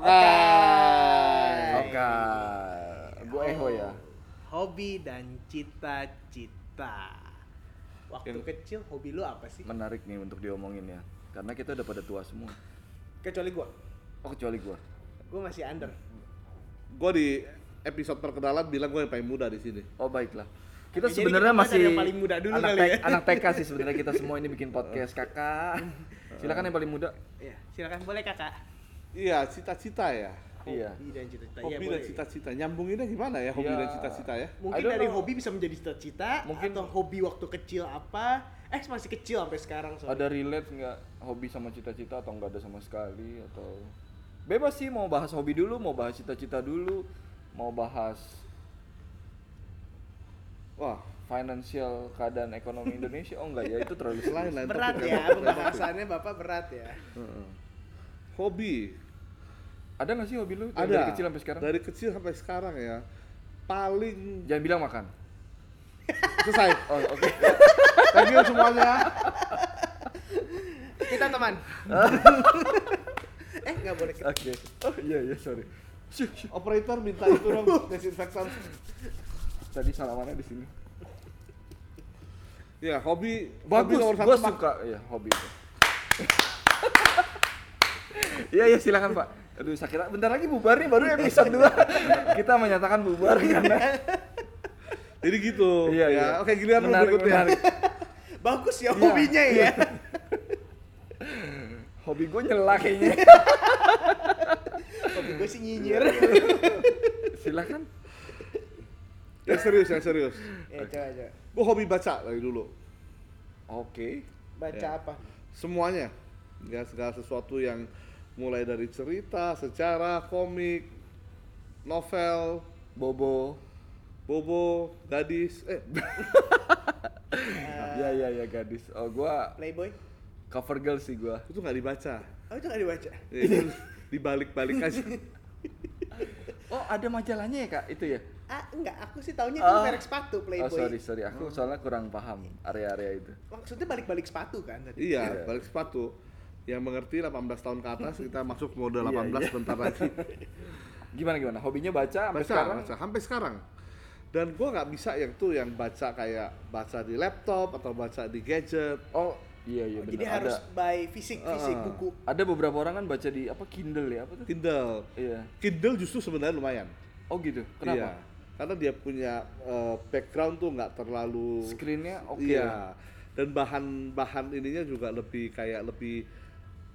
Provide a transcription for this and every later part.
Oke. Oke. Gue Eho ya. Hobi dan cita-cita. Waktu Yang- kecil hobi lu apa sih? Menarik nih untuk diomongin ya. Karena kita udah pada tua semua. Kecuali gua. Oh kecuali gue. Gua masih under. Gue di episode perkenalan bilang gue yang paling muda di sini. Oh baiklah. Kita Oke, jadi sebenarnya kita masih yang paling muda dulu anak, kali ya. anak TK sih sebenarnya kita semua ini bikin podcast kakak. Silakan yang paling muda. Iya, silakan boleh kakak. Iya, cita-cita ya. Iya. Hobi dan cita-cita. Iya, Hobi dan boleh. cita-cita. Nyambunginnya gimana ya hobi Iya. dan cita-cita ya? Mungkin dari know. hobi bisa menjadi cita-cita, Mungkin- atau hobi waktu kecil apa? Eh masih kecil sampai sekarang soalnya. Ada relate nggak hobi sama cita-cita atau nggak ada sama sekali atau bebas sih mau bahas hobi dulu, mau bahas cita-cita dulu, mau bahas Wah, financial keadaan ekonomi Indonesia. Oh enggak ya itu terlalu lain berat ya topik. pembahasannya bapak berat ya. Hobi. Ada nggak sih hobi lu Ada. dari kecil sampai sekarang? Dari kecil sampai sekarang ya. Paling Jangan bilang makan. selesai. Oh oke. Thank you semuanya. Kita teman. eh nggak boleh. Oke. Oh iya iya sorry. Operator minta itu dong desinfektan. Tadi salamannya di sini. Ya, hobi Bagus, hobi nomor satu suka ya hobi itu. Iya iya silakan Pak. Aduh saya kira bentar lagi bubar nih baru episode 2 Kita menyatakan bubar karena Jadi gitu. Iya, ya. iya. Oke, giliran Menarik, berikutnya. menarik. Bagus ya Iya. hobinya ya. hobi gue nyela kayaknya. Hobi gue sih nyinyir. silakan. Yang serius, yang serius. ya coba coba. Gue hobi baca dari dulu. Oke. Baca Ya. apa? Semuanya. Ya, segala sesuatu yang mulai dari cerita, sejarah, komik, novel, Bobo. bobo, gadis, eh Iya iya iya gadis. Oh gua Playboy? cover girl sih gua. itu nggak dibaca. Oh itu nggak dibaca. Ya, Dibalik-balik aja. Oh ada majalahnya ya kak itu ya? Ah enggak, aku sih taunya itu Ah. merek sepatu Oh Playboy. sorry sorry aku soalnya kurang paham area-area itu. Maksudnya balik-balik sepatu kan tadi. iya, Iya. balik sepatu. Yang mengerti 18 tahun ke atas kita masuk mode Iya, 18 iya. bentar lagi. Gimana gimana? Hobinya baca sampai baca, sekarang? baca sampai sekarang. Dan gua nggak bisa yang tuh yang baca kayak baca di laptop atau baca di gadget. Oh iya iya benar. Jadi harus ada by fisik fisik Ah. buku. ada beberapa orang kan baca di apa Kindle ya apa tuh? Kindle. Iya. Kindle justru sebenarnya lumayan. Oh gitu. Iya. Kenapa? Karena dia punya eh, background tuh nggak terlalu Screennya oke. Iya. Dan bahan-bahan ininya juga lebih kayak lebih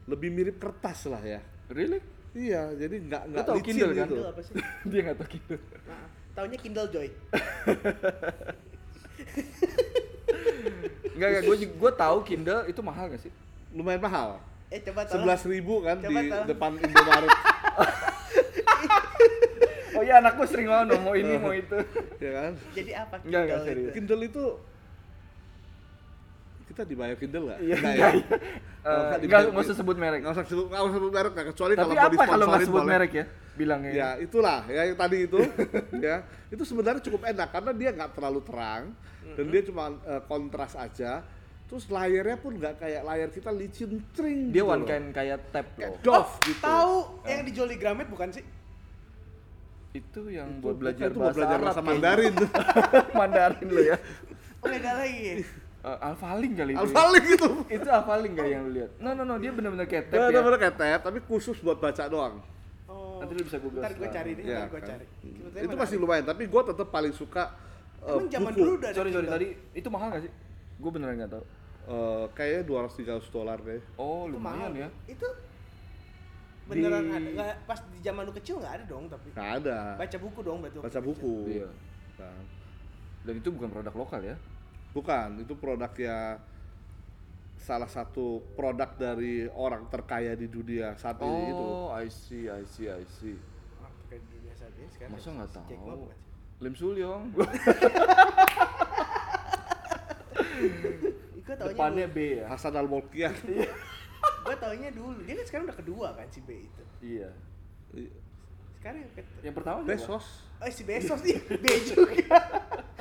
lebih mirip kertas lah ya. Really? Iya, jadi nggak nggak tahu licin Kindle kan? gitu. Kindle apa sih? Dia nggak tahu Kindle. Nah, taunya Kindle Joy. Enggak enggak. Gue gue tahu Kindle itu mahal gak sih? Lumayan mahal. Eh coba tolong. Sebelas ribu kan Coba di tolong. depan Indomaret, Oh iya anakku sering mau mau ini mau itu. ya kan? Jadi apa Enggak, enggak, Kindle serius. itu? Kindle itu kita dibayar Kindle nggak? Iya. Nggak Enggak. ya? iya. Kalau Eh, nggak Enggak dibayar- nggak usah sebut merek. Nggak usah sebut, nggak usah sebut merek nggak, kecuali Tapi kalau mau apa kalau nggak sebut boleh. merek ya? Bilangnya. Ya itulah ya yang tadi itu ya itu sebenarnya cukup enak karena dia nggak terlalu terang dan dia cuma eh, kontras aja. Terus layarnya pun nggak kayak layar kita licin tring. Dia gitu one kind kayak tab loh. Doff Oh, gitu. Tahu Ah. yang di Gramet bukan sih? Itu yang Itu buat belajar itu buat bahasa belajar Arab bahasa. Mandarin. Mandarin lo ya. Oh beda lagi. Uh, Alphalink kali itu. Alfalik gitu. Itu Alphalink gak yang lu lihat? No no no dia benar-benar kayak tab Dia ya. bener kayak tab tapi khusus buat baca doang. Oh. Nanti lu bisa Google Ntar gue cari deh, Ya, ntar gue kan. cari. Sebetulnya Itu masih lumayan tapi gue tetap paling suka eh, Emang zaman buku. dulu udah ada Sorry sorry tadi itu mahal gak sih? Gue beneran gak tahu. Eh, kayaknya 200 300 dolar deh. Oh Itu lumayan mahal. ya. Itu beneran Di- ada nggak pas di zaman lu kecil nggak ada dong tapi Nggak ada. baca buku dong berarti Baca buku. Iya. Nah, Dan itu bukan produk lokal ya. Bukan, itu produknya salah satu produk dari orang terkaya di dunia saat ini itu. Oh, I see, I see, I see. Di dunia saat ini sekarang Masa nggak Jack tahu? sih? Lim Sulyong. Depannya dulu, B ya. Hasan Al Mulkiyah. gue taunya dulu. Dia kan sekarang udah kedua kan si B itu. Iya. Sekarang yang pertama? Bezos. Oh si Bezos nih, B juga.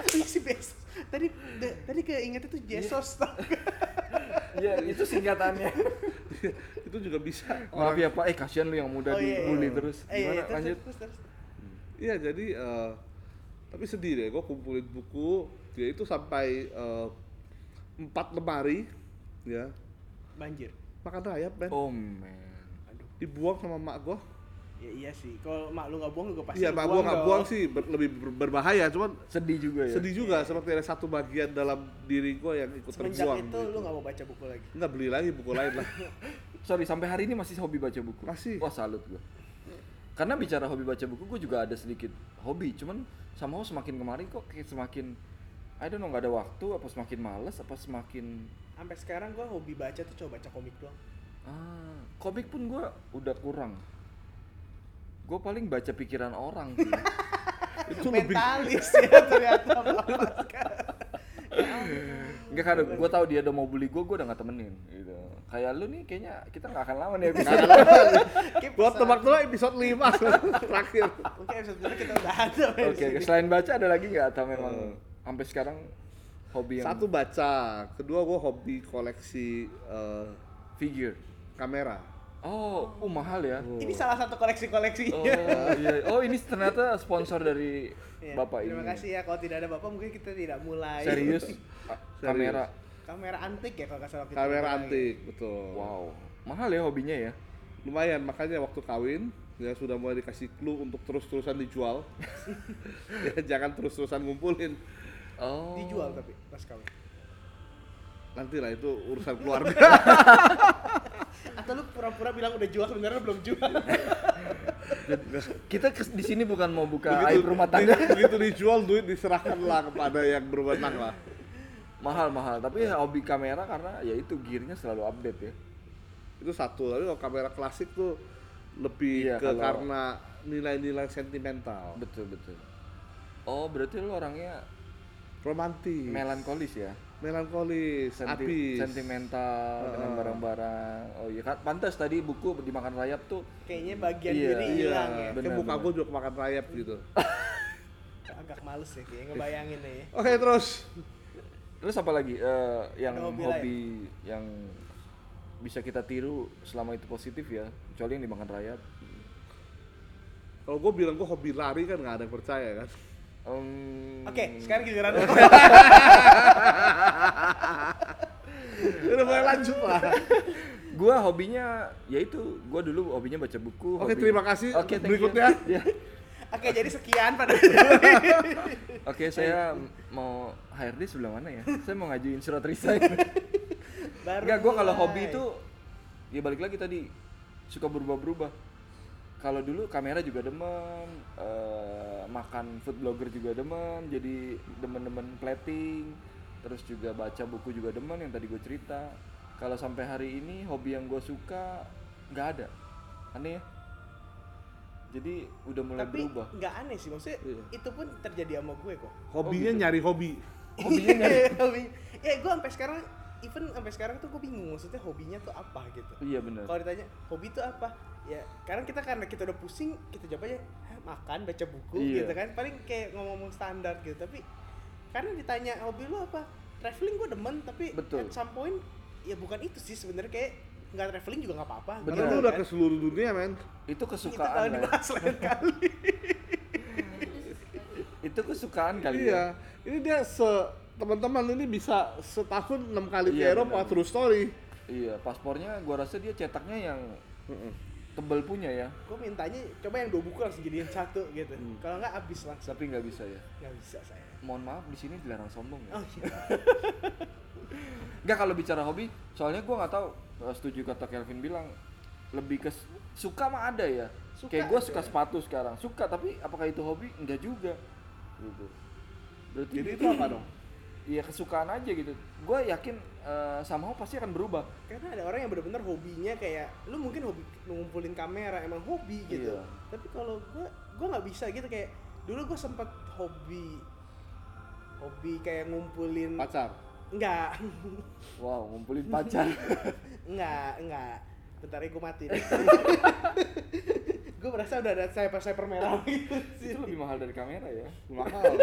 Si Bezos. Tadi da- tadi keinget itu Jesus. tau nggak? Iya, itu singkatannya. itu juga bisa. Maaf ya Pak, eh kasihan lu yang muda Oh, iya, iya. dibully terus. Eh, iya, Gimana terus, lanjut? terus, terus. Iya jadi eh, tapi sedih deh, gue kumpulin buku dia itu sampai eh, empat lemari ya Banjir. makan rayap men Oh man. Aduh. dibuang sama mak gue Ya iya sih. Kalau mak lu nggak buang juga pasti iya mak gue nggak buang sih ber- lebih ber- berbahaya cuman Sedih juga ya. sedih juga seperti ada satu bagian dalam diri gue yang ikut Semenjak terbuang itu gitu. lu nggak mau baca buku lagi. nggak beli lagi buku lain lah Sorry, sampai hari ini masih hobi baca buku. Masih. Wah, salut gua. Karena bicara hobi baca buku, gue juga ada sedikit hobi. Cuman somehow semakin kemarin kok kayak semakin I don't know, nggak ada waktu, apa semakin males, apa semakin Sampai sekarang gua hobi baca tuh coba baca komik doang. ah, komik pun gue udah kurang. Gue paling baca pikiran orang sih. itu lebih Mentalis ya ternyata. Enggak kan, gue tahu dia udah mau bully gue, gue udah nggak temenin. Gitu. Kayak lu nih, kayaknya kita nggak akan lama nih episode. buat tebak dulu episode 5 terakhir Mungkin episode dulu kita udah ada. Oke, sini. selain baca ada lagi nggak atau memang Eh. sampai sekarang hobi yang satu baca kedua gue hobi koleksi eh, figure? kamera Oh, uh, mahal ya. Ini salah satu koleksi-koleksinya. Oh iya. Oh ini ternyata sponsor dari Iya, bapak Terima ini. kasih ya. Kalau tidak ada bapak mungkin kita tidak mulai. Serius? Kamera. Kamera antik ya kalau nggak salah kita kamera ya. antik betul Wow. Mahal ya hobinya ya. lumayan makanya waktu kawin ya sudah mulai dikasih clue untuk terus-terusan dijual ya, jangan terus-terusan ngumpulin Oh. Dijual tapi pas kawin. nanti lah itu urusan keluarga Atau lu pura-pura bilang udah jual sebenarnya belum jual. Kita kes- di sini bukan mau buka aib rumah tangga. begitu dijual duit diserahkanlah kepada yang berwenang lah mahal mahal. Tapi hobi kamera karena ya itu gearnya selalu update ya. itu satu tapi kalau kamera klasik tuh lebih Iya, ke kalau- karena nilai-nilai sentimental Betul betul. Oh berarti lu orangnya romantis melankolis ya? Melankolis Senti- abis sentimental dengan Heeh. barang-barang. Oh iya kan pantas tadi buku dimakan rayap tuh Kayaknya bagian Iya, diri iya hilang ya. kayak Benar, muka benar. gue juga makan rayap gitu Agak males ya kayak ngebayangin ya. oke terus Terus apa lagi eh, yang Ada hobi hobi, yang bisa kita tiru selama itu positif ya, kecuali yang dimakan rayap. kalau gue bilang gue hobi lari kan nggak ada yang percaya kan Em, Oke, sekarang giliran lu. udah mulai lanjut lah gua hobinya yaitu gua dulu hobinya baca buku. Oke, hobi- terima kasih. Oke, you. Berikutnya. Ya. Oke, jadi sekian pada Oke, saya mau HRD sebelah mana ya? Saya mau ngajuin surat resign. baru Enggak, gua kalau hobi itu ya balik lagi tadi suka berubah-berubah. Kalau dulu kamera juga demen, eh, makan food blogger juga demen, jadi demen-demen plating, terus juga baca buku juga demen yang tadi gue cerita. Kalau sampai hari ini hobi yang gue suka nggak ada, aneh ya. Jadi udah mulai tapi berubah. nggak aneh sih maksudnya Iya. itu pun terjadi sama gue kok hobinya gitu. nyari hobi Hobinya nyari. hobi ya gue sampai sekarang even sampai sekarang tuh gue bingung maksudnya hobinya tuh apa gitu Iya benar. kalau ditanya hobi itu apa ya karena kita karena kita udah pusing kita jawab aja "Hah, makan baca buku Iya. gitu kan paling kayak ngomong-ngomong standar gitu tapi karena ditanya hobi lu apa traveling gue demen tapi Betul. at some point ya bukan itu sih sebenarnya kayak nggak traveling juga nggak apa-apa Bener. gitu lu udah kan. ke seluruh dunia men Itu itu kesukaan. ya. dibahas lain kali Itu kesukaan kali iya ya. ini dia se teman-teman ini bisa setahun enam kali ke Iya, Eropa benar. true story Iya, paspornya gua rasa dia cetaknya yang tebel punya ya, gue mintanya coba yang dua buku langsung jadiin satu gitu Hmm. kalau nggak habis langsung tapi nggak bisa ya. nggak bisa saya Mohon maaf di sini dilarang sombong ya. oh iya Nggak kalau bicara hobi, soalnya gua nggak tahu eh, setuju kata Kelvin bilang lebih ke suka mah ada ya. Suka Kayak gua ada. suka sepatu sekarang, suka tapi apakah itu hobi? Enggak juga. Gitu. Berarti jadi itu apa dong Iya kesukaan aja gitu. Gue yakin eh, somehow pasti akan berubah. karena ada orang yang benar-benar hobinya kayak lu mungkin hobi ngumpulin kamera emang hobi gitu Iya. tapi kalau gua gua nggak bisa gitu kayak dulu gua sempet hobi hobi kayak ngumpulin pacar enggak Wow, ngumpulin pacar. enggak enggak bentar ya gua mati gue merasa udah ada saya sniper merah gitu sih itu lebih mahal dari kamera ya. mahal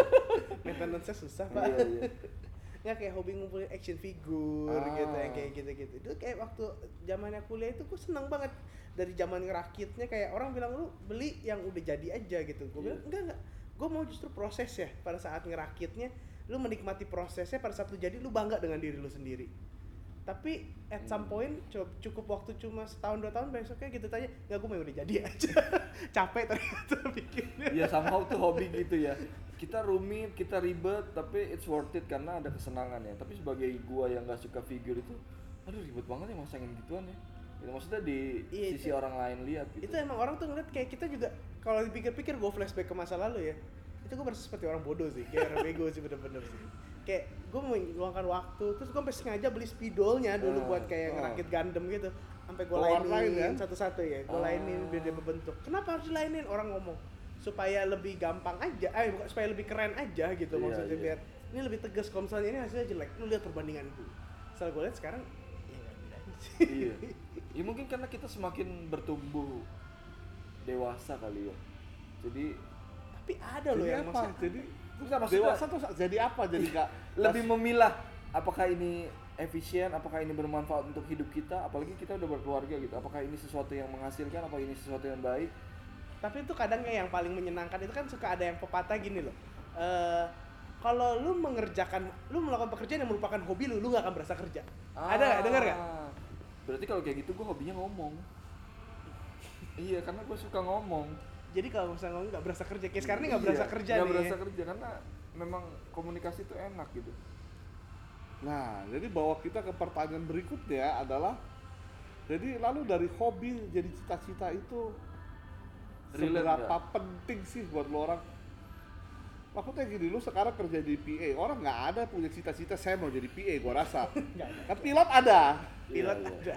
maintenance susah pak Iya, iya. nggak kayak hobi ngumpulin action figure Ah. gitu yang kayak gitu-gitu itu kayak waktu zamannya kuliah itu gue seneng banget dari zaman ngerakitnya kayak orang bilang lu beli yang udah jadi aja gitu gue bilang Iya. enggak enggak gue mau justru proses ya pada saat ngerakitnya lu menikmati prosesnya pada saat lu jadi lu bangga dengan diri lu sendiri tapi at some Hmm. point cu- cukup waktu cuma setahun dua tahun besoknya gitu tanya nggak gue mau udah jadi aja. Capek ternyata bikinnya. Ya somehow tuh hobi gitu ya. Kita rumit kita ribet tapi it's worth it karena ada kesenangan ya. Tapi sebagai gua yang nggak suka figure itu aduh ribet banget ya masangin gituan ya. Gitu, maksudnya di Iya, sisi itu- orang lain lihat gitu. itu emang orang tuh ngeliat kayak kita juga kalau dipikir-pikir gue flashback ke masa lalu ya itu gue merasa seperti orang bodoh sih kayak orang bego sih bener-bener sih kayak gue mau meluangkan waktu terus gue sampai sengaja beli spidolnya dulu Ah, buat kayak ah. ngerakit Gundam gitu. Sampai gue lainin kan? satu-satu ya gue Ah. lainin biar dia berbentuk. Kenapa harus dilainin? Orang ngomong supaya lebih gampang aja eh bukan supaya lebih keren aja gitu Iya, maksudnya iya. biar ini lebih tegas. Kalau misalnya ini hasilnya jelek lu lihat perbandingan gue setelah gue lihat sekarang ya nggak beda iya. Ya mungkin karena kita semakin bertumbuh dewasa kali ya. Jadi tapi ada loh yang apa? maksudnya jadi Enggak, maksudnya- dewasa tuh jadi apa jadi nggak lebih memilah apakah ini efisien, apakah ini bermanfaat untuk hidup kita, apalagi kita udah berkeluarga gitu. Apakah ini sesuatu yang menghasilkan, apa ini sesuatu yang baik? tapi itu kadang kayak yang paling menyenangkan itu kan suka ada yang pepatah gini loh Eh kalau lu mengerjakan lu melakukan pekerjaan yang merupakan hobi lu lu gak akan berasa kerja ada nggak dengar nggak Ah, Berarti kalau kayak gitu gue hobinya ngomong. iya, karena gue suka ngomong. Jadi kalau misalnya ngomong nggak berasa kerja kayak sekarang ini nggak berasa Iya, kerja nggak nih berasa kerja karena memang komunikasi itu enak gitu. Nah, jadi bawa kita ke pertanyaan berikutnya adalah jadi lalu dari hobi jadi cita-cita itu Relate seberapa penting sih buat lo orang? Maksudnya gini, lu sekarang kerja di PA, orang nggak ada punya cita-cita saya mau jadi PA, gua rasa. Kan pilot ada, pilot Iya, iya. ada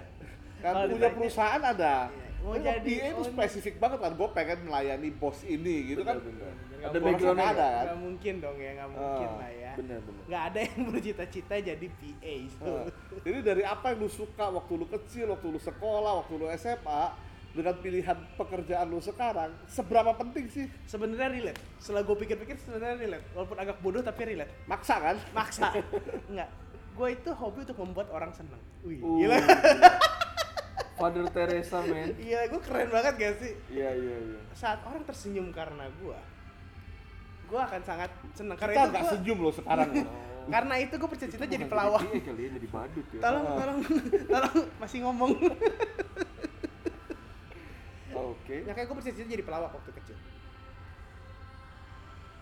kan punya perusahaan ada. Iya, mau Tapi jadi PA itu spesifik banget kan, gue pengen melayani bos ini gitu kan. Benar-benar. Nggak Ada mungkin. backgroundnya ada kan? nggak mungkin dong ya nggak mungkin Ah, lah ya Benar, benar. nggak ada yang bercita-cita jadi PA so. Nah, jadi dari apa yang lu suka waktu lu kecil, waktu lu sekolah, waktu lu SMA, dengan pilihan pekerjaan lu sekarang, seberapa penting sih? sebenarnya relate setelah gue pikir-pikir sebenarnya relate walaupun agak bodoh tapi relate Maksa kan? maksa enggak gue itu hobi untuk membuat orang seneng wih Uh, gila Father Teresa, men. Iya, gue keren banget gak sih? Iya, iya, iya. Saat orang tersenyum karena gue, gue akan sangat senang karena Kita nggak gua, senyum loh sekarang. loh. karena itu gue bercita-cita Itu jadi pelawak. PA kali ya, jadi badut ya. Tolong, tolong, tolong masih ngomong. Oke. Ya kayak gue bercita-cita jadi pelawak waktu kecil.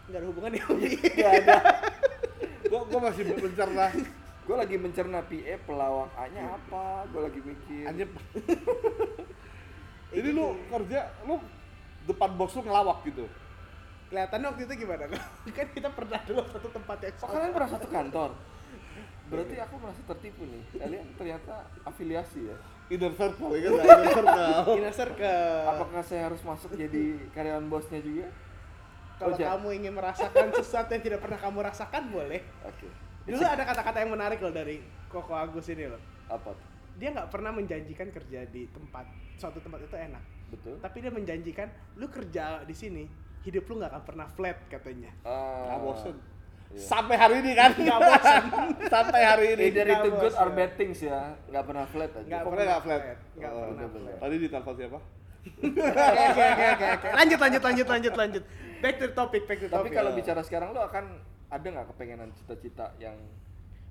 Gak ada hubungannya hobi. Gak ada. gua, gua masih mencerna. Gue lagi mencerna PA pelawak A-nya apa? Gue lagi mikir. Anjir. Jadi lu kerja, lu depan bos lu ngelawak gitu. Kelihatannya waktu itu gimana? kan kita pernah dulu satu tempat yang Oh, kalian pernah satu kantor? Berarti aku merasa tertipu nih. Kalian ternyata afiliasi ya. Inner circle ya kan? Inner circle. inner circle. Apakah saya harus masuk jadi karyawan bosnya juga? Kalau Oh, kamu ingin merasakan sesuatu yang tidak pernah kamu rasakan, boleh. Oke. Dulu ada kata-kata yang menarik loh dari Koko Agus ini loh. Apa tuh? Dia nggak pernah menjanjikan kerja di tempat suatu tempat itu enak. Betul. Tapi dia menjanjikan lu kerja di sini hidup lu nggak akan pernah flat katanya. Ah, Nggak bosen. iya. Sampai hari ini kan? Nggak bosen. Sampai hari ini. Either Nggak itu good or bad things ya, nggak pernah flat aja. Nggak Pokoknya nggak flat. Nggak Oh, pernah flat. Tadi ditelepon siapa? Oke oke oke oke oke. Lanjut lanjut lanjut lanjut lanjut. Back to the topic, back to the Tapi topic. kalau bicara sekarang lo akan ada nggak kepengenan cita-cita yang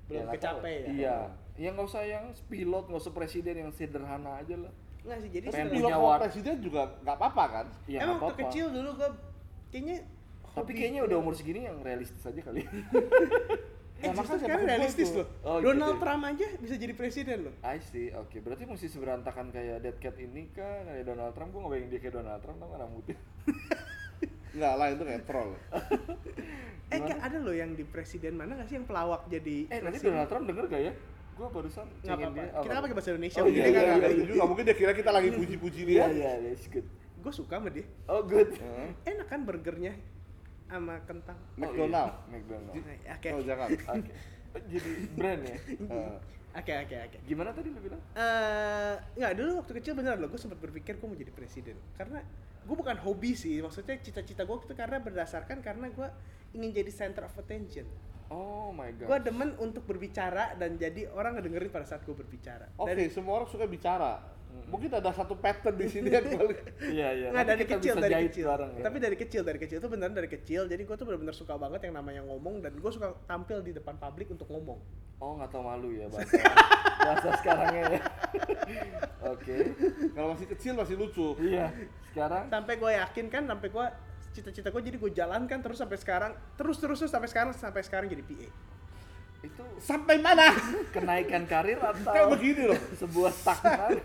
Belum ya kecapai ya? Iya. Ya nggak usah yang pilot, nggak usah presiden yang sederhana aja lah. nggak sih jadi Pengen punya presiden juga nggak apa-apa kan? Ya, emang waktu kecil dulu gua kayaknya Tapi hobi- kayaknya udah umur segini yang realistis aja kali. Eh, Ya, justru sekarang realistis loh. Oh, Donald gitu. Trump aja bisa jadi presiden loh. I see, oke. Berarti mesti seberantakan kayak Dead Cat ini kah? Kayak Donald Trump, gua nggak bayangin dia kayak Donald Trump, tau nggak rambutnya? Enggak lah itu kayak troll. Eh kayak ada loh yang di presiden mana nggak sih yang pelawak jadi Eh, nanti presiden? Donald Trump denger gak ya? Gua barusan Nggak apa-apa. dia. Kita kan pakai bahasa Indonesia. Oh, mungkin iya, dia Iya, nggak iya, ngerti. iya, juga mungkin dia kira kita lagi puji-puji Iya, dia. iya, iya, it's good. Gue suka sama dia. Oh, good. Heeh. Enak kan burgernya sama kentang. McDonald. Oh, iya. McDonald. Nah, Oke. Oh jangan. Oke. Jadi brand ya. Oke oke oke. Gimana tadi lu bilang? Eh, nggak dulu waktu kecil bener loh, gue sempat berpikir gue mau jadi presiden karena gue bukan hobi sih, maksudnya cita-cita gue itu karena berdasarkan karena gue ingin jadi center of attention. Oh my god. Gue demen untuk berbicara dan jadi orang ngedengerin pada saat gue berbicara. Oke, Dari- semua orang suka bicara. Mungkin ada satu pattern di sini yang paling Iya iya. Nggak dari kita kecil bisa dari jahit kecil. bareng ya. Tapi dari kecil dari kecil itu beneran dari kecil. Jadi gue tuh bener-bener suka banget yang namanya ngomong dan gue suka tampil di depan publik untuk ngomong. Oh nggak tahu malu ya bahasa bahasa sekarangnya ya. Oke. kalau masih kecil masih lucu. Iya. Sekarang Sampai gue yakin kan, sampai gue cita-cita gue jadi gue jalankan terus sampai sekarang, terus terus terus sampai sekarang sampai sekarang jadi PA. Itu Sampai mana? kenaikan karir Kayak atau begini loh. sebuah stagnan?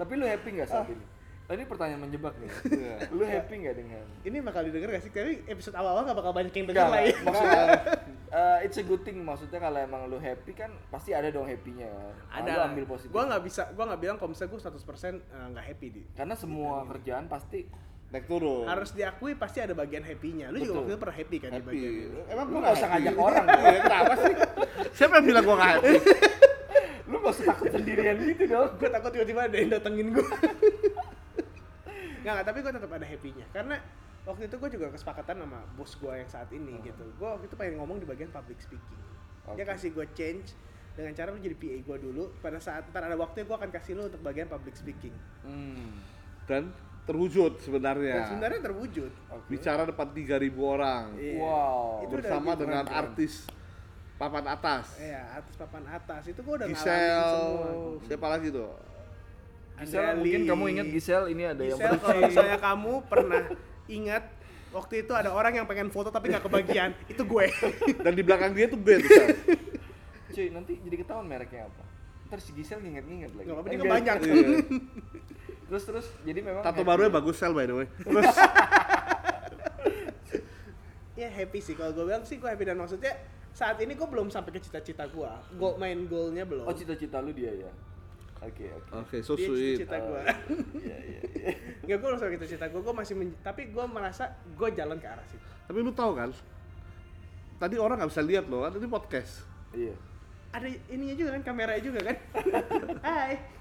Tapi lu happy nggak saat ini? Oh, ini pertanyaan menjebak nih. Iya. Lu happy nggak dengan? Ini bakal didengar gak sih? Tapi episode awal-awal gak bakal banyak yang denger lah ya. maksudnya eh, it's a good thing maksudnya kalau emang lu happy kan pasti ada dong happy-nya. Nah, Ada. lu ambil positif. Gue nggak bisa, gue nggak bilang kalau misalnya gue 100% eh, nggak happy di. Karena semua kerjaan pasti Naik turun. Harus diakui pasti ada bagian happy-nya. Lu juga Betul. waktu itu pernah happy kan di happy. bagian itu. Emang lu gua nggak usah ngajak orang. Iya, kenapa sih? Siapa yang bilang gua nggak happy? lu nggak usah takut sendirian gitu dong. gue takut tiba-tiba ada yang datengin gue nggak nggak tapi gue tetap ada happy-nya karena waktu itu gue juga kesepakatan sama bos gue yang saat ini gitu gue waktu itu pengen ngomong di bagian public speaking dia Oke. kasih gue change dengan cara lu jadi PA gue dulu pada saat ntar ada waktunya gue akan kasih lu untuk bagian public speaking Hmm. Dan terwujud dan sebenarnya. sebenarnya terwujud Oke. Bicara depan 3000 orang. Iya. Wow. Itu bersama dengan keren. artis papan atas. Iya, atas papan atas itu gue udah ngalamin Gisel, semua. siapa lagi tuh? Gisel, Andrea mungkin kamu ingat Gisel ini ada yang Gisel kalau misalnya kamu pernah ingat waktu itu ada orang yang pengen foto tapi nggak kebagian, itu gue. Dan di belakang dia tuh. Sel. Cuy, nanti jadi ketahuan mereknya apa. Ntar si Gisel nginget-nginget lagi. Nggak apa-apa, dia Enggak. kebanyakan. Iya. Terus terus jadi memang Tato barunya bagus sel by the way. Terus ya happy sih kalau gue bilang sih gue happy dan maksudnya saat ini gue belum sampai ke cita-cita gue. Gue main goalnya belum. Oh cita-cita lu dia ya. Oke oke. Oke, so Dia sweet. cita-cita gue. Iya iya. iya. Nggak gue belum sampai ke cita-cita gue. Gue masih men- tapi gue merasa gue jalan ke arah situ. Tapi lu tahu kan? Tadi orang nggak bisa lihat loh, kan ini podcast. Iya. Ada ininya juga kan, kameranya juga kan. Hai.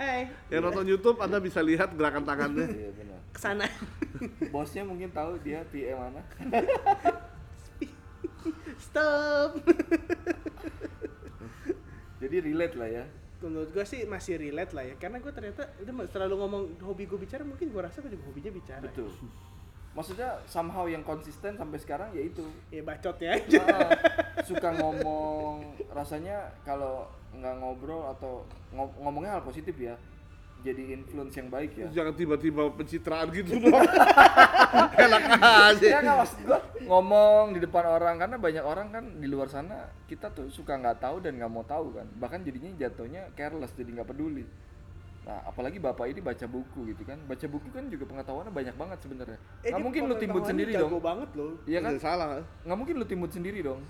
Hai. Yang nonton YouTube Anda bisa lihat gerakan tangannya. Iya benar. Ke sana. Bosnya mungkin tahu dia PA mana. Stop. Jadi relate lah ya. menurut gue sih masih relate lah ya karena gue ternyata udah selalu ngomong hobi gue bicara mungkin gue rasa gue juga hobinya bicara Betul. Maksudnya somehow yang konsisten sampai sekarang ya itu. ya bacotnya aja Ah, suka ngomong rasanya kalau nggak ngobrol atau ngo- ngomongnya hal positif ya jadi influence yang baik ya Jangan tiba-tiba pencitraan gitu dong. Enak aja. ya nggak maksud gua ngomong di depan orang karena banyak orang kan di luar sana kita tuh suka nggak tahu dan nggak mau tahu kan bahkan jadinya jatuhnya careless jadi nggak peduli nah apalagi bapak ini baca buku gitu kan. Baca buku kan juga pengetahuannya banyak banget sebenarnya. Eh, nggak mungkin lu timbun sendiri jago dong. banget loh. Iya kan? Nggak salah. nggak mungkin lu timbun sendiri dong.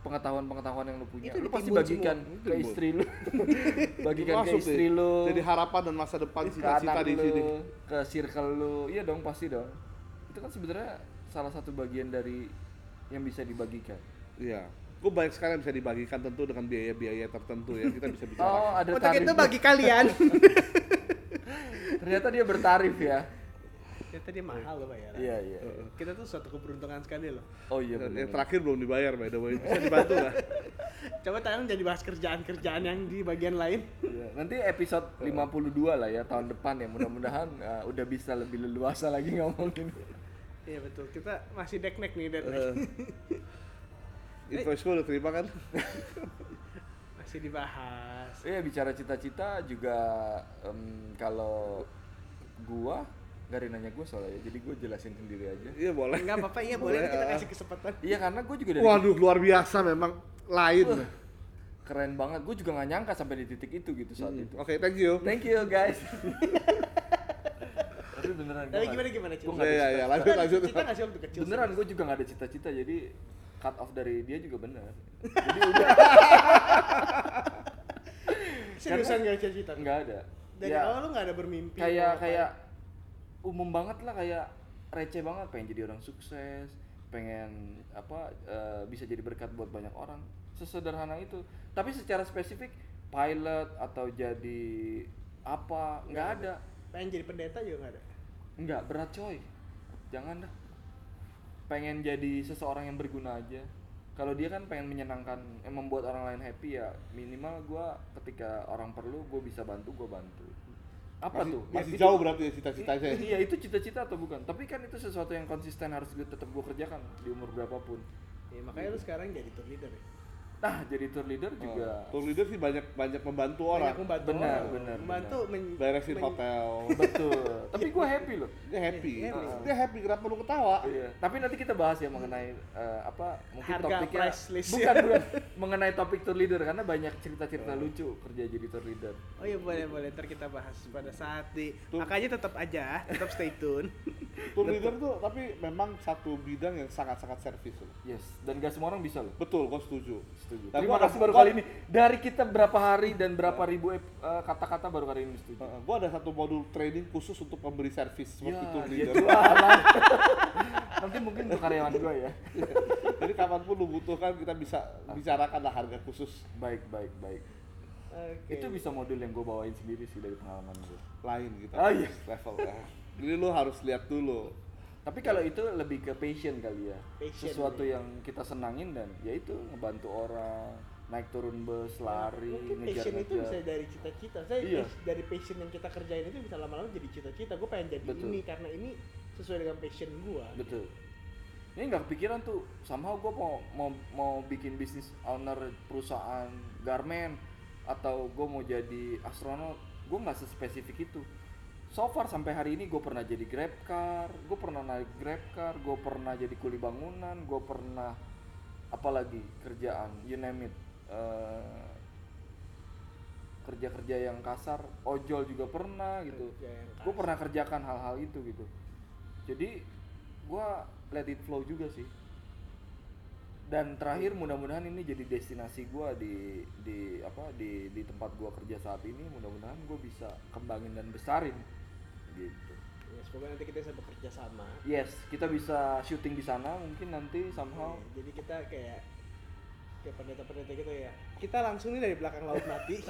Pengetahuan-pengetahuan yang lu punya. Itu lu pasti bagikan semua. ke istri lu. Bagikan ke istri lu. Jadi harapan dan masa depan cita-cita di sini. ke circle lu. Iya dong pasti dong. Itu kan sebenarnya salah satu bagian dari yang bisa dibagikan. Iya. Gue banyak sekali yang bisa dibagikan tentu dengan biaya-biaya tertentu ya. Kita bisa bicara. oh ada untuk tarif itu bagi kalian. Ternyata dia bertarif ya. Ternyata dia mahal loh bayaran iya iya. Kita tuh suatu keberuntungan sekali loh. Oh iya benar yang terakhir belum dibayar by the way. Bisa dibantu nggak? coba tayang jadi bahas kerjaan-kerjaan yang di bagian lain. Iya, nanti episode 52 lah ya tahun depan ya. Mudah-mudahan uh, udah bisa lebih leluasa lagi ngomongin. Iya betul. Kita masih deknek nih deknek Eh, Invoice gue udah terima kan? masih dibahas Iya bicara cita-cita juga em, kalau gua gak ada nanya gue soalnya jadi gue jelasin sendiri aja Iya boleh. enggak apa-apa iya boleh kita ah. kasih kesempatan iya karena gue juga dari Waduh luar biasa memang lain. keren banget gue juga gak nyangka sampai di titik itu gitu saat itu Oke, thank you. thank you guys tapi beneran gua tapi nggak- gimana gimana gua nggak Iya, ada iya, iya. cita-cita. Lanjut, lanjut. kita ngasih waktu kecil beneran gue juga gak ada cita-cita jadi cut off dari dia juga bener. Jadi udah. Seriusan gak cita-cita? nggak ada. Dari Ya, awal lu gak ada bermimpi kayak kayak umum banget lah kayak receh banget. Pengen jadi orang sukses pengen apa eh, bisa jadi berkat buat banyak orang. Sesederhana itu. Tapi secara spesifik pilot atau jadi apa nggak ada. Pengen jadi pendeta juga gak ada? Nggak berat coy. Jangan dah pengen jadi seseorang yang berguna aja. Kalau dia kan pengen menyenangkan eh, membuat orang lain happy ya minimal gua ketika orang perlu gue bisa bantu gue bantu. Apa masih, tuh? masih Itu- jauh berarti ya cita-citanya? I- iya itu cita-cita atau bukan? Tapi kan itu sesuatu yang konsisten harus gue tetap gue kerjakan di umur berapapun. Ya, makanya lu sekarang jadi tour leader ya. Nah jadi tour leader juga tour leader sih banyak banyak membantu orang Banyak membantu Benar, orang. benar, membantu men- beresin men- hotel betul tapi gue happy loh dia happy Iya, iya. dia happy kenapa lu ketawa Iya. Tapi nanti kita bahas ya mengenai eh, apa mungkin Harga topiknya price list. bukan bukan mengenai topik tour leader karena banyak cerita-cerita lucu kerja jadi tour leader. Oh iya boleh boleh ntar kita bahas pada saat di Tuh. makanya tetap aja tetap stay tune. tour leader tuh tapi memang satu bidang yang sangat-sangat servis loh. Yes. Dan gak semua orang bisa loh. betul gua setuju Setuju. Tapi Terima gua- kasih baru gua- kali ini. Dari kita berapa hari dan berapa ribu eh, kata-kata baru kali ini setuju. Uh, gua ada satu modul training khusus untuk pemberi servis seperti Ya, leader jualan. Nanti mungkin untuk karyawan gue ya. jadi kapan pun lu butuhkan kita bisa bicarakan lah harga khusus Baik, baik, baik. Oke. Itu bisa modul yang gue bawain sendiri sih dari pengalaman gue. lain gitu Oh, iya. level ya. jadi lu harus lihat dulu Tapi kalau itu lebih ke passion kali ya. Passion, Sesuatu iya. yang kita senangin dan ya itu ngebantu orang, naik turun bus, lari, Mungkin ngejar passion itu bisa dari cita-cita. Saya Iya. dari passion yang kita kerjain itu bisa lama-lama jadi cita-cita. Gue pengen jadi Betul. ini karena ini sesuai dengan passion gua. Betul. Ini nggak kepikiran tuh, somehow gue mau mau mau bikin bisnis owner perusahaan garment atau gue mau jadi astronot, gue nggak sespesifik itu. So far sampai hari ini gue pernah jadi grab car, gue pernah naik grab car, gue pernah jadi kuli bangunan, gue pernah apalagi kerjaan, you name it. Eh, kerja-kerja yang kasar, ojol juga pernah gitu. Gue pernah kerjakan hal-hal itu gitu. Jadi gue let it flow juga sih. Dan terakhir mudah-mudahan ini jadi destinasi gue di di apa di di tempat gue kerja saat ini. Mudah-mudahan gue bisa kembangin dan besarin gitu. Ya, semoga nanti kita bisa bekerja sama. Yes, kita bisa syuting di sana mungkin nanti somehow. Ya, jadi kita kayak kayak pendeta-pendeta gitu ya. Kita langsung nih dari belakang laut mati.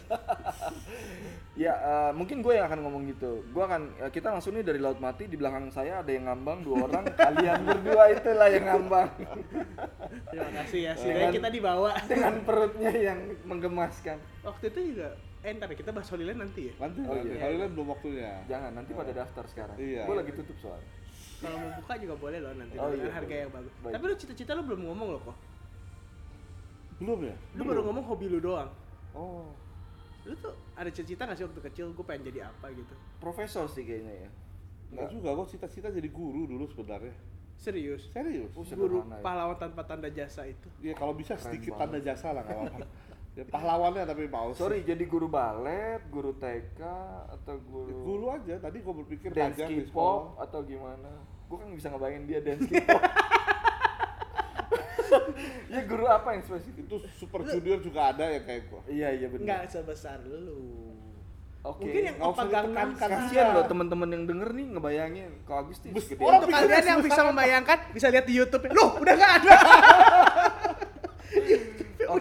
Ya eh, mungkin gue yang akan ngomong gitu. Gue akan eh, kita langsung nih dari laut mati di belakang saya ada yang ngambang dua orang. kalian berdua itulah yang ngambang Terima kasih ya. Setidaknya kita dibawa. dengan perutnya yang menggemaskan. Waktu itu juga eh ntar ya, kita bahas Holy Land nanti ya. nanti Oh, nanti iya. Holy Land belum waktunya Jangan nanti pada daftar sekarang. Iya. Gue lagi tutup soal. Kalau mau buka juga boleh loh nanti Oh, dengan iya, harga boleh. yang bagus. Baik. Tapi lu cita-cita lu belum ngomong loh kok. belum ya Lu baru ngomong hobi lu doang. oh Lu tuh ada cita-cita gak sih waktu kecil gue pengen jadi apa gitu? Profesor sih kayaknya ya. Enggak juga, gua cita-cita jadi guru dulu sebenarnya. Serius? Serius? Oh, Guru sederhana ya. pahlawan tanpa tanda jasa itu. Ya kalau bisa Keren sedikit banget. tanda jasa lah nggak apa-apa. Ya pahlawannya tapi mau. Sorry, jadi guru balet, guru TK atau Ya, guru, Guru aja. Tadi gua berpikir dance ngajar di sekolah. atau gimana? Gue kan bisa ngebayangin dia dance K-pop. ya guru apa yang spesifik? Itu super junior juga ada yang kayak gua. Iya iya benar. Enggak sebesar lu. Oke. Mungkin yang nggak. Style. Kasian loh teman-teman yang denger nih ngebayangin kok Agustus Bes- gede. orang kalian yang bisa membayangkan bisa lihat di YouTube. Loh, udah nggak ada.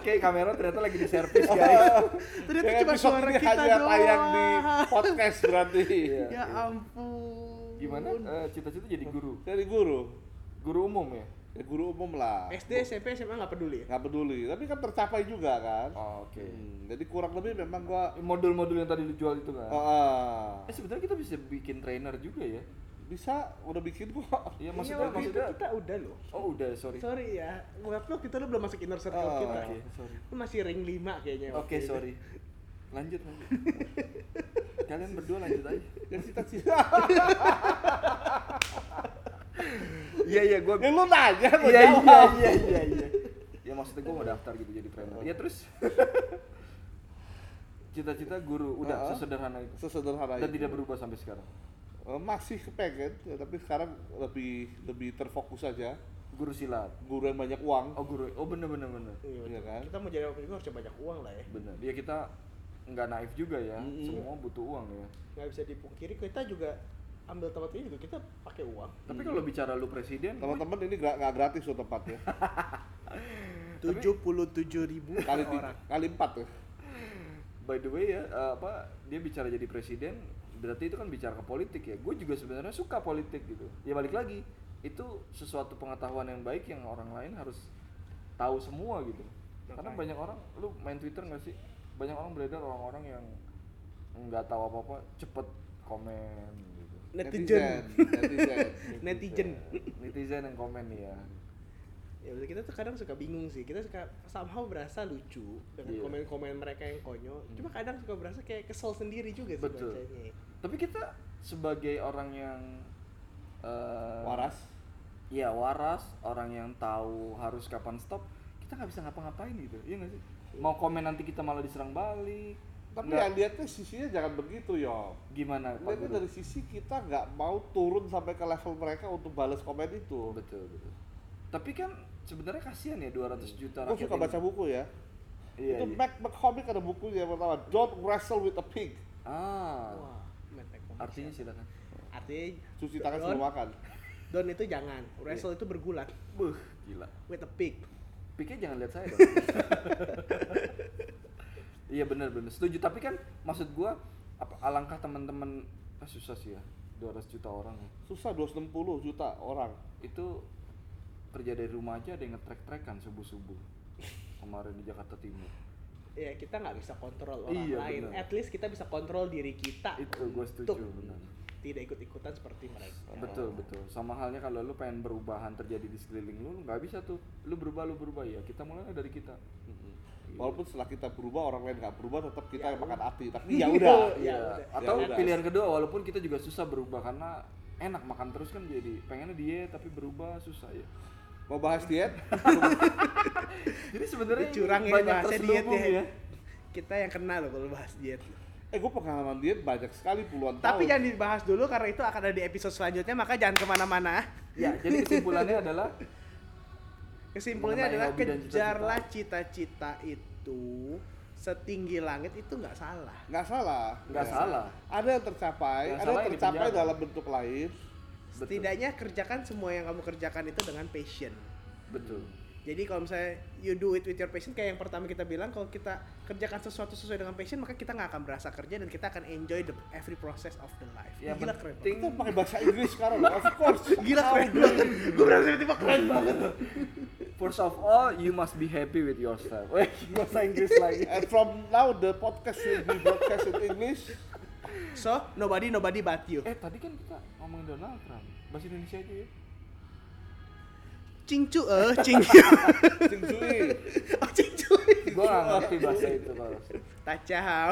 Oke, kamera ternyata lagi di servis guys. Ternyata cuma suara ini kita hanya tayang di doang. podcast berarti. Iya. Ya ampun. Gimana? Eh, cita-cita jadi guru. Jadi guru. Guru umum ya? Ya guru umum lah. SD, SMP, SMA nggak peduli ya? Nggak peduli, tapi kan tercapai juga kan. Oh, Oke. Hmm, jadi kurang lebih memang gua Modul-modul yang tadi dijual itu kan. Ah, ah. Eh sebenarnya kita bisa bikin trainer juga ya. Bisa udah bikin kok. Iya Iya, maksudnya itu maksudnya. kita udah loh. Oh udah sorry. Sorry ya, buat lo kita lo belum masuk inner circle Oh, kita. Oke sorry. Lu masih ring 5 kayaknya. Oke itu. sorry. Lanjut lanjut. Kalian berdua lanjut aja. Ya cita-cita. Iya iya gue. ya lu nanya gua Iya iya iya iya iya. Ya maksudnya gue mau daftar gitu jadi trainer. Ya terus. Cita-cita guru udah Ah. sesederhana itu. Sesederhana Dan itu. tidak berubah sampai sekarang. Eh, masih kepengen, ya, tapi sekarang lebih lebih terfokus aja. Guru silat. Guru yang banyak uang. Oh guru. Oh bener bener bener. Iya, Iya kan? Kita mau jadi apa juga harus banyak uang lah ya. Bener. Ya kita nggak naif juga ya. Mm-mm. Semua butuh uang ya. Nggak bisa dipungkiri kita juga ambil tempat ini juga kita pakai uang. Tapi kalau bicara lu presiden, Teman-teman ini nggak gratis loh tempatnya. 77 ribu Kali per tiga, orang. kali empat ya. by the way ya eh, apa dia bicara jadi presiden berarti itu kan bicara ke politik ya. Gue juga sebenarnya suka politik gitu. Ya balik lagi itu sesuatu pengetahuan yang baik yang orang lain harus tahu semua gitu. Karena Makanya. banyak orang lu main twitter nggak sih? Banyak orang beredar orang-orang yang nggak tahu apa-apa cepet komen gitu. Netizen. Netizen. Netizen. netizen. Yang komen ya ya kita tuh kadang suka bingung sih kita suka somehow berasa lucu dengan Iya. komen-komen mereka yang konyol cuma kadang suka berasa kayak kesel sendiri juga sih Betul. bacanya tapi kita sebagai orang yang eh, Waras. Iya waras, orang yang tahu harus kapan stop, kita nggak bisa ngapa-ngapain gitu, iya nggak sih? Mau komen nanti kita malah diserang balik. Tapi Nggak- yang lihatnya sisinya jangan begitu yo. gimana Pak Lihatnya Guru? dari sisi kita nggak mau turun sampai ke level mereka untuk balas komen itu. Betul betul. Tapi kan sebenarnya kasihan ya 200 juta Gue rakyat suka baca buku ya. Iya, itu iya. Mac McCormick ada bukunya yang pertama Don't Wrestle with a Pig. Ah, wah artinya silakan. artinya Cuci tangan sebelum makan. don itu jangan wrestle itu bergulat Buh, gila. with a pig Pikir jangan lihat saya dong. iya benar benar setuju tapi kan maksud gua apa alangkah teman-teman ah, susah sih ya 200 juta orang ya. Susah 260 juta orang. itu kerja dari rumah aja ada yang ngetrek-trekan subuh-subuh. Kemarin di Jakarta Timur. Ya kita nggak bisa kontrol orang Iya, lain. benar. at least kita bisa kontrol diri kita itu gue setuju benar. tidak ikut-ikutan seperti mereka. Betul betul. Sama halnya kalau lu pengen perubahan terjadi di sekeliling lu nggak bisa tuh. Lu berubah lu berubah. Ya kita mulai dari kita. Walaupun setelah kita berubah orang lain nggak berubah tetap kita Ya. yang makan hati. Tapi ya udah. Ya Iya. atau Ya udah. pilihan kedua walaupun kita juga susah berubah karena enak makan terus kan jadi. Pengennya diet tapi berubah susah ya Mau bahas diet? jadi sebenarnya curang ya banyak bahasnya diet terselubung ya. kita yang kena loh kalau bahas diet eh gue pengalaman diet banyak sekali puluhan tapi tahun. jangan dibahas dulu karena itu akan ada di episode selanjutnya maka jangan ke mana-mana ya jadi kesimpulannya adalah kesimpulannya adalah kejarlah cita-cita itu setinggi langit itu nggak salah nggak salah. nggak Ya. salah Ada yang tercapai, Yang ada salah yang tercapai dalam bentuk lain. Betul. setidaknya kerjakan semua yang kamu kerjakan itu dengan passion betul jadi kalau misalnya you do it with your passion kayak yang pertama kita bilang kalau kita kerjakan sesuatu sesuai dengan passion maka kita nggak akan berasa kerja dan kita akan enjoy the every process of the life yang gila keren penting Kita pakai bahasa Inggris sekarang, of course. gila keren banget gue berasa tiba-tiba keren banget First of all, you must be happy with yourself. Bahasa Inggris lagi. And from now the podcast will be broadcast in English. So nobody nobody but you Eh, tadi kan kita ngomongin Donald Trump. Bahasa Indonesia aja ya. cingcu eh cingcu Cing Cui. oh cingcu Gua gak ngerti bahasa itu kalau. tacau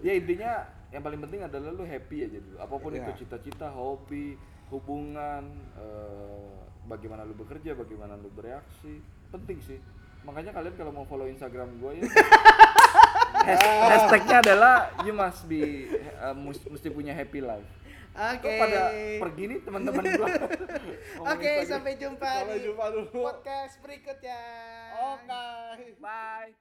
Ya intinya yang paling penting adalah lu happy aja dulu. Apa pun Iya. itu cita-cita, hobi, hubungan, eh, bagaimana lu bekerja, bagaimana lu bereaksi, penting sih. Makanya kalian kalau mau follow Instagram gue ya hashtagnya adalah you must be eh, mus- mesti punya happy life. oke Kok pada pergi nih teman-teman gua. oke sampai jumpa Sampai di jumpa dulu. podcast berikutnya Oke. Bye.